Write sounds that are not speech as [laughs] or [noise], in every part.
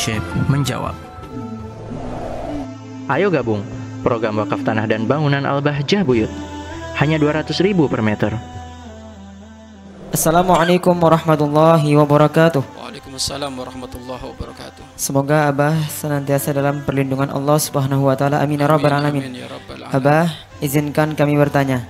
Syekh menjawab. Ayo gabung program wakaf tanah dan bangunan Al-Bahjah Buyut. Hanya 200 ribu per meter. Assalamualaikum warahmatullahi wabarakatuh. Waalaikumsalam warahmatullahi wabarakatuh. Semoga Abah senantiasa dalam perlindungan Allah Subhanahu wa taala. Amin ya rabbal alamin. Amin ya rabbal alamin. Abah, izinkan kami bertanya.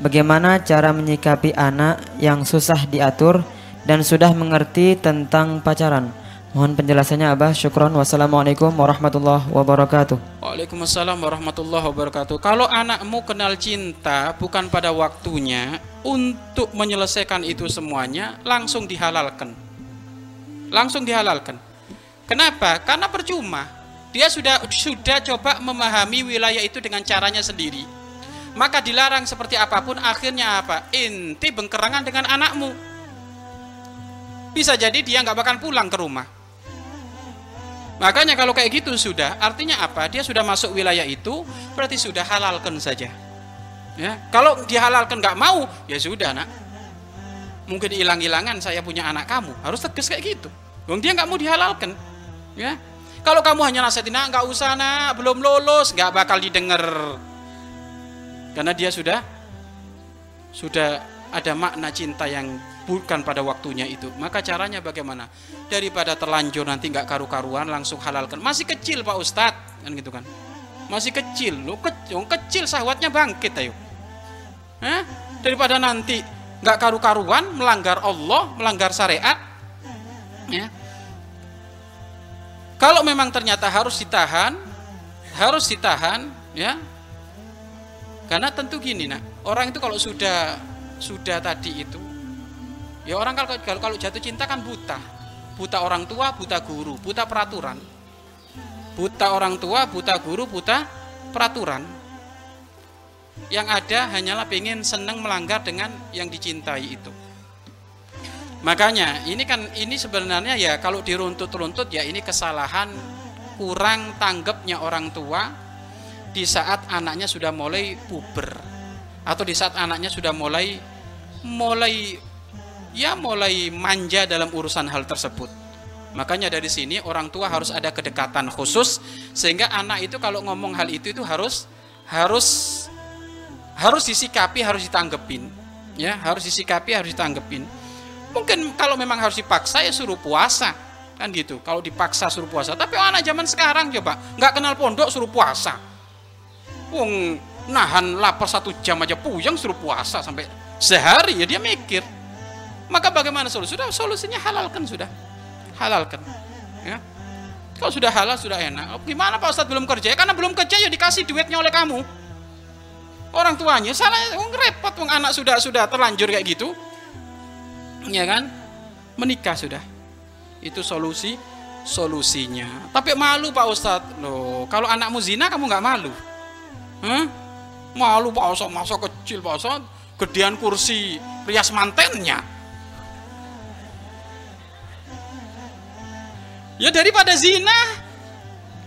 Bagaimana cara menyikapi anak yang susah diatur dan sudah mengerti tentang pacaran? Mohon penjelasannya Abah. Syukron. Wassalamualaikum warahmatullahi wabarakatuh. Waalaikumsalam warahmatullahi wabarakatuh. Kalau anakmu kenal cinta bukan pada waktunya untuk menyelesaikan itu semuanya langsung dihalalkan. Langsung dihalalkan. Kenapa? Karena percuma. Dia sudah sudah coba memahami wilayah itu dengan caranya sendiri. Maka dilarang seperti apa pun akhirnya apa? Inti bengkerangan dengan anakmu. Bisa jadi dia nggak bakal pulang ke rumah. Makanya kalau kayak gitu sudah, artinya apa? Dia sudah masuk wilayah itu, berarti sudah halalkan saja. Ya, kalau dihalalkan nggak mau, ya sudah nak. Mungkin hilang-hilangan saya punya anak kamu, harus tegas kayak gitu. Wong dia nggak mau dihalalkan. Ya, kalau kamu hanya nasihatin, nak nggak usah nak, belum lulus, nggak bakal didengar. Karena dia sudah sudah ada makna cinta yang bukan pada waktunya itu. Maka caranya bagaimana? Daripada terlanjur nanti nggak karu-karuan langsung halalkan. Masih kecil Pak Ustadz kan gitu kan. Masih kecil, lo kecil, kecil sahwatnya bangkit ayo. Hah? Daripada nanti nggak karu-karuan melanggar Allah, melanggar syariat. Ya. Kalau memang ternyata harus ditahan, harus ditahan, ya. Karena tentu gini nak, orang itu kalau sudah sudah tadi itu Ya orang kalau, kalau jatuh cinta kan buta. Buta orang tua, buta guru, buta peraturan. Buta orang tua, buta guru, buta peraturan. Yang ada hanyalah pengen senang melanggar dengan yang dicintai itu. Makanya ini kan ini sebenarnya ya kalau diruntut-runtut ya ini kesalahan kurang tanggapnya orang tua di saat anaknya sudah mulai puber atau di saat anaknya sudah mulai mulai ya mulai manja dalam urusan hal tersebut. Makanya dari sini orang tua harus ada kedekatan khusus sehingga anak itu kalau ngomong hal itu itu harus harus harus disikapi, harus ditanggepin. Ya, harus disikapi, harus ditanggepin. Mungkin kalau memang harus dipaksa ya suruh puasa. Kan gitu. Kalau dipaksa suruh puasa. Tapi anak zaman sekarang coba nggak kenal pondok suruh puasa. Wong nahan lapar satu jam aja puyeng suruh puasa sampai sehari ya dia mikir maka bagaimana solusi? Sudah solusinya halalkan sudah. Halalkan. Ya. Kalau sudah halal sudah enak. Gimana Pak Ustadz belum kerja? Ya, karena belum kerja ya dikasih duitnya oleh kamu. Orang tuanya salah oh, repot wong anak sudah sudah terlanjur kayak gitu. Ya kan? Menikah sudah. Itu solusi solusinya. Tapi malu Pak Ustadz. Loh, kalau anakmu zina kamu nggak malu? Hah? Malu Pak Ustadz, masa kecil Pak Ustadz, gedean kursi rias mantennya. Ya daripada zina,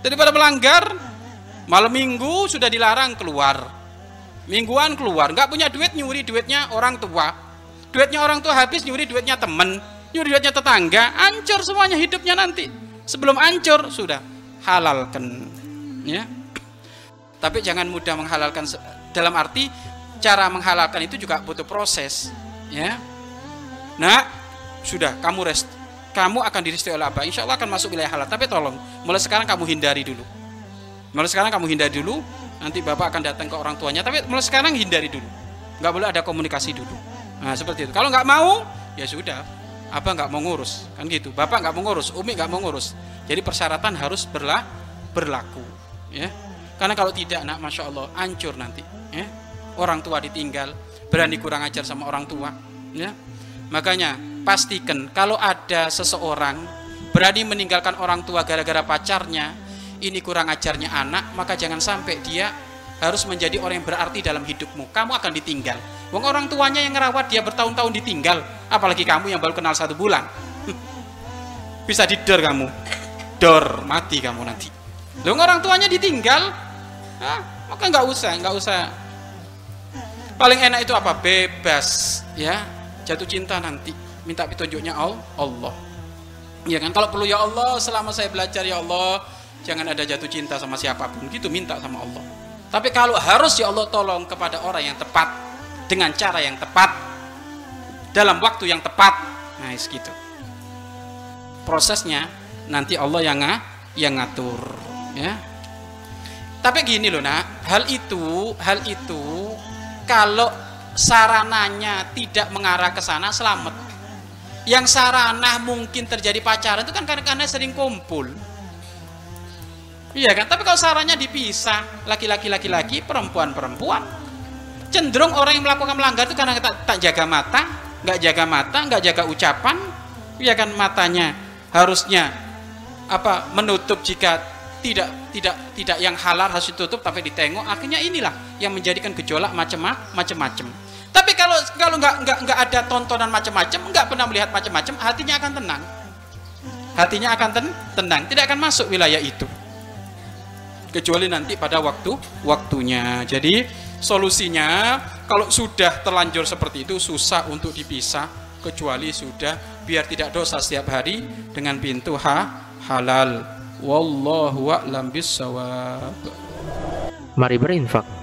daripada melanggar, malam minggu sudah dilarang keluar. Mingguan keluar, nggak punya duit nyuri duitnya orang tua. Duitnya orang tua habis nyuri duitnya temen, nyuri duitnya tetangga, ancur semuanya hidupnya nanti. Sebelum ancur sudah halalkan, ya. Tapi jangan mudah menghalalkan dalam arti cara menghalalkan itu juga butuh proses, ya. Nah, sudah kamu rest kamu akan direstui oleh apa? Insya Allah akan masuk wilayah halal. Tapi tolong, mulai sekarang kamu hindari dulu. Mulai sekarang kamu hindari dulu. Nanti bapak akan datang ke orang tuanya. Tapi mulai sekarang hindari dulu. Nggak boleh ada komunikasi dulu. Nah seperti itu. Kalau nggak mau, ya sudah. Apa nggak mau ngurus? Kan gitu. Bapak nggak mau ngurus, Umi nggak mau ngurus. Jadi persyaratan harus berlah, berlaku. Ya. Karena kalau tidak, nak, masya Allah, hancur nanti. Ya. Orang tua ditinggal, berani kurang ajar sama orang tua. Ya. Makanya pastikan kalau ada seseorang berani meninggalkan orang tua gara-gara pacarnya, ini kurang ajarnya anak, maka jangan sampai dia harus menjadi orang yang berarti dalam hidupmu. Kamu akan ditinggal. Wong orang tuanya yang ngerawat dia bertahun-tahun ditinggal, apalagi kamu yang baru kenal satu bulan. [laughs] Bisa didor kamu. Dor, mati kamu nanti. Wong orang tuanya ditinggal, ah, maka nggak usah, nggak usah. Paling enak itu apa? Bebas, ya. Jatuh cinta nanti minta petunjuknya Allah Ya kan kalau perlu ya Allah selama saya belajar ya Allah jangan ada jatuh cinta sama siapa pun gitu minta sama Allah. Tapi kalau harus ya Allah tolong kepada orang yang tepat dengan cara yang tepat dalam waktu yang tepat. Nah, gitu. Prosesnya nanti Allah yang yang ngatur ya. Tapi gini loh nak, hal itu, hal itu kalau sarananya tidak mengarah ke sana selamat. Yang sarana mungkin terjadi pacaran itu kan karena, sering kumpul. Iya kan? Tapi kalau sarannya dipisah, laki-laki laki-laki, perempuan perempuan, cenderung orang yang melakukan melanggar itu karena tak, tak jaga mata, nggak jaga mata, nggak jaga ucapan, iya kan matanya harusnya apa menutup jika tidak tidak tidak yang halal harus ditutup tapi ditengok akhirnya inilah yang menjadikan gejolak macam-macam tapi kalau kalau nggak nggak nggak ada tontonan macam-macam nggak pernah melihat macam-macam hatinya akan tenang. Hatinya akan ten, tenang tidak akan masuk wilayah itu. Kecuali nanti pada waktu waktunya. Jadi solusinya kalau sudah terlanjur seperti itu susah untuk dipisah kecuali sudah biar tidak dosa setiap hari dengan pintu ha halal. Wallahu a'lam bissawab. Mari berinfak